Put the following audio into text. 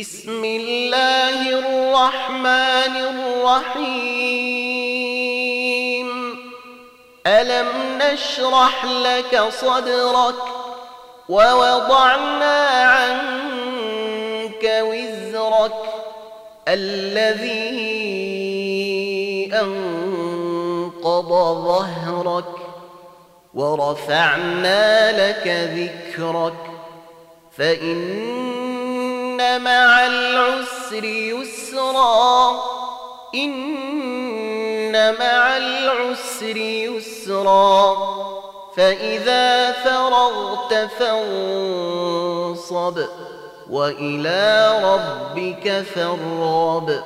بسم الله الرحمن الرحيم. ألم نشرح لك صدرك ووضعنا عنك وزرك الذي أنقض ظهرك ورفعنا لك ذكرك. فإن مع العسر يسرا. إن مع العسر يسرا. فإذا فرغت فانصب وإلى ربك فارغب.